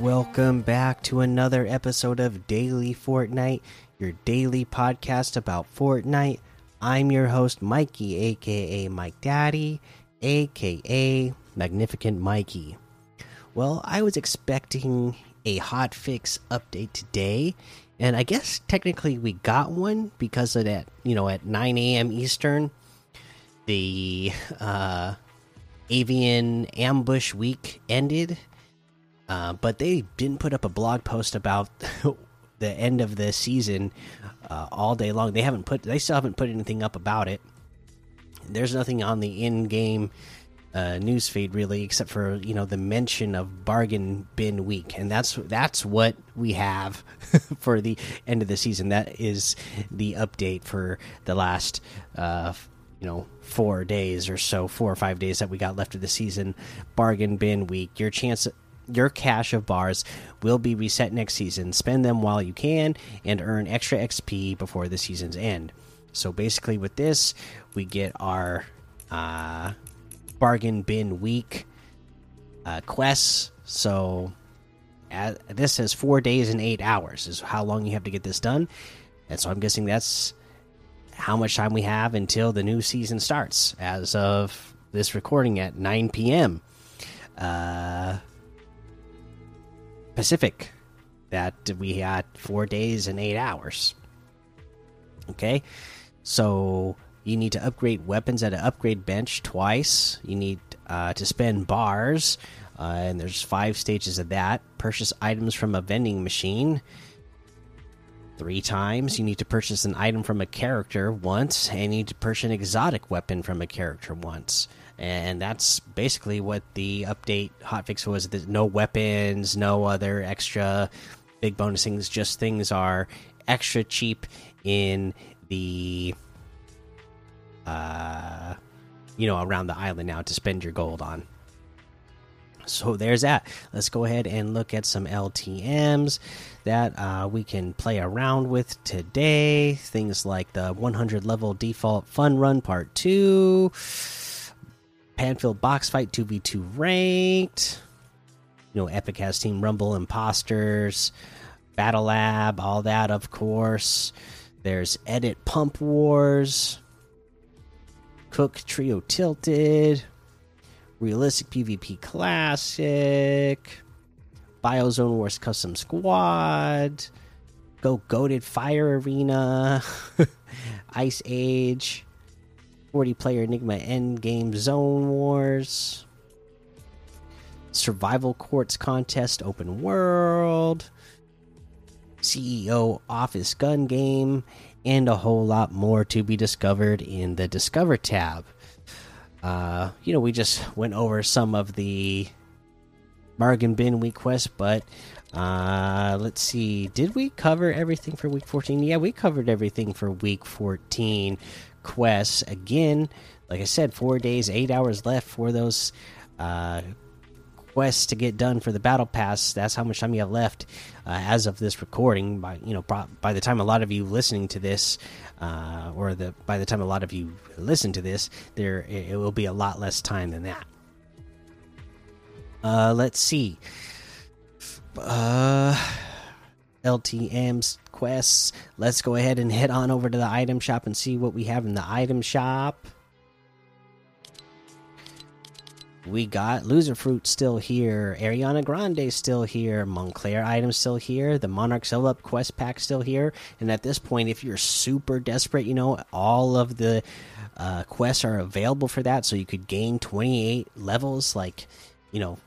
Welcome back to another episode of Daily Fortnite, your daily podcast about Fortnite. I'm your host, Mikey, aka Mike Daddy, aka Magnificent Mikey. Well, I was expecting a hot fix update today, and I guess technically we got one because of that, you know, at 9 a.m. Eastern, the uh, avian ambush week ended uh, but they didn't put up a blog post about the end of the season uh, all day long. They haven't put. They still haven't put anything up about it. There's nothing on the in-game uh, news feed really, except for you know the mention of bargain bin week, and that's that's what we have for the end of the season. That is the update for the last. Uh, you know, four days or so, four or five days that we got left of the season. Bargain bin week. Your chance your cache of bars will be reset next season. Spend them while you can and earn extra XP before the season's end. So basically, with this, we get our uh, bargain bin week uh, quests. So this says four days and eight hours is how long you have to get this done. And so I'm guessing that's how much time we have until the new season starts as of this recording at 9 p.m. Uh, Pacific that we had four days and eight hours. Okay, so you need to upgrade weapons at an upgrade bench twice. You need uh, to spend bars, uh, and there's five stages of that. Purchase items from a vending machine three times. You need to purchase an item from a character once, and you need to purchase an exotic weapon from a character once and that's basically what the update hotfix was. No weapons, no other extra big bonus things. Just things are extra cheap in the, uh, you know, around the island now to spend your gold on. So there's that. Let's go ahead and look at some LTMs that uh, we can play around with today. Things like the 100 level default fun run part two Pandvil box fight 2v2 ranked. You know, Epic has Team Rumble Imposters, Battle Lab, all that, of course. There's Edit Pump Wars, Cook Trio Tilted, Realistic PvP Classic, Biozone Wars Custom Squad, Go Goaded Fire Arena, Ice Age, 40 player Enigma Endgame Zone Wars, Survival Courts Contest Open World, CEO Office Gun Game, and a whole lot more to be discovered in the Discover tab. Uh, you know, we just went over some of the bargain bin week quest, but uh, let's see. Did we cover everything for week 14? Yeah, we covered everything for week 14 quests. Again, like I said, four days, eight hours left for those uh, quests to get done for the battle pass. That's how much time you have left uh, as of this recording. By you know, by the time a lot of you listening to this, uh, or the by the time a lot of you listen to this, there it will be a lot less time than that. Uh, let's see. Uh, LTM's quests. Let's go ahead and head on over to the item shop and see what we have in the item shop. We got Loser Fruit still here, Ariana Grande still here, Montclair items still here, the Monarch Sell Up quest pack still here. And at this point, if you're super desperate, you know, all of the uh, quests are available for that. So you could gain 28 levels, like, you know,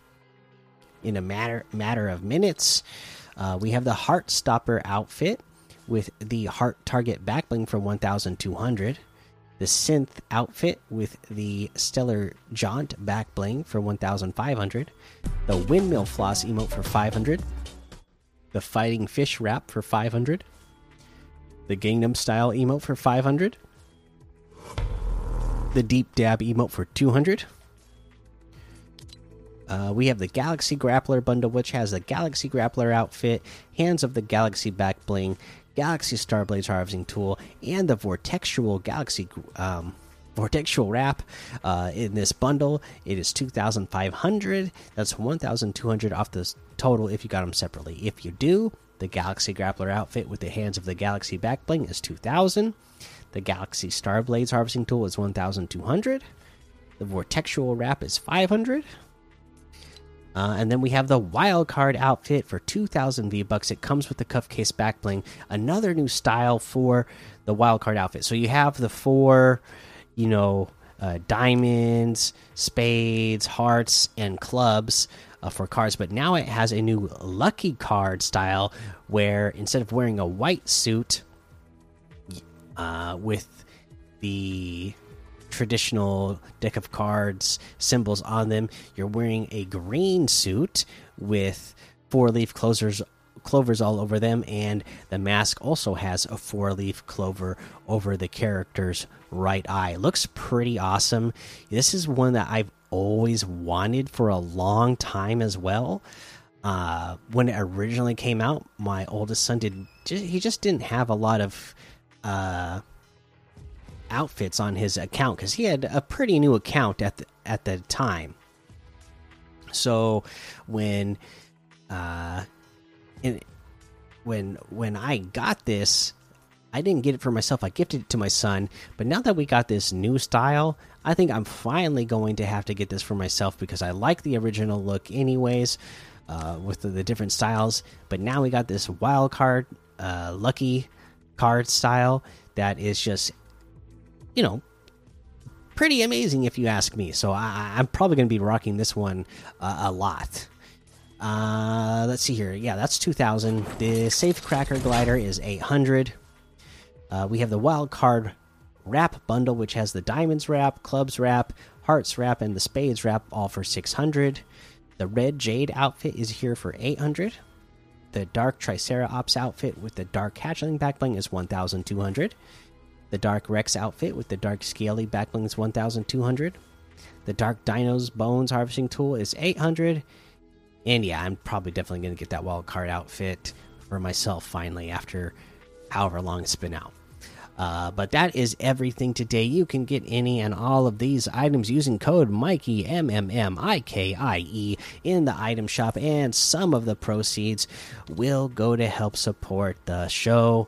in a matter matter of minutes. Uh, we have the Heart Stopper outfit with the Heart Target backbling for 1,200. The Synth outfit with the Stellar Jaunt backbling for 1,500. The Windmill Floss emote for 500. The Fighting Fish wrap for 500. The Gangnam Style emote for 500. The Deep Dab emote for 200 uh, we have the Galaxy Grappler bundle, which has the Galaxy Grappler outfit, Hands of the Galaxy back bling, Galaxy Starblades harvesting tool, and the Vortexual Galaxy um, Vortexual Wrap uh, in this bundle. It is 2,500. That's 1,200 off the total if you got them separately. If you do, the Galaxy Grappler outfit with the Hands of the Galaxy back bling is 2,000. The Galaxy Star Blades harvesting tool is 1,200. The Vortexual Wrap is 500. Uh, and then we have the wild card outfit for 2,000 V bucks. It comes with the cuff case back bling, another new style for the wild card outfit. So you have the four, you know, uh, diamonds, spades, hearts, and clubs uh, for cards, but now it has a new lucky card style where instead of wearing a white suit uh, with the traditional deck of cards symbols on them. You're wearing a green suit with four leaf closers clovers all over them and the mask also has a four leaf clover over the character's right eye. Looks pretty awesome. This is one that i've always wanted for a long time as well. Uh, when it originally came out my oldest son did he just didn't have a lot of uh, outfits on his account because he had a pretty new account at the, at the time. So when uh, in, when when I got this, I didn't get it for myself. I gifted it to my son. But now that we got this new style, I think I'm finally going to have to get this for myself because I like the original look, anyways, uh, with the, the, different styles. But now we got this wild card, uh, lucky card style that is just you know, pretty amazing if you ask me. So I, am probably going to be rocking this one uh, a lot. Uh, let's see here. Yeah, that's 2,000. The Safe Cracker Glider is 800. Uh, we have the Wild Card Wrap Bundle, which has the Diamonds Wrap, Clubs Wrap, Hearts Wrap, and the Spades Wrap, all for 600. The Red Jade outfit is here for 800. The Dark Triceratops outfit with the Dark Hatchling backbling is 1,200. The Dark Rex outfit with the Dark Scaly backbling is 1200. The Dark Dino's Bones harvesting tool is 800. And yeah, I'm probably definitely going to get that wild card outfit for myself finally after however long it's been out. Uh, but that is everything today. You can get any and all of these items using code Mikey M M M I K I E in the item shop, and some of the proceeds will go to help support the show.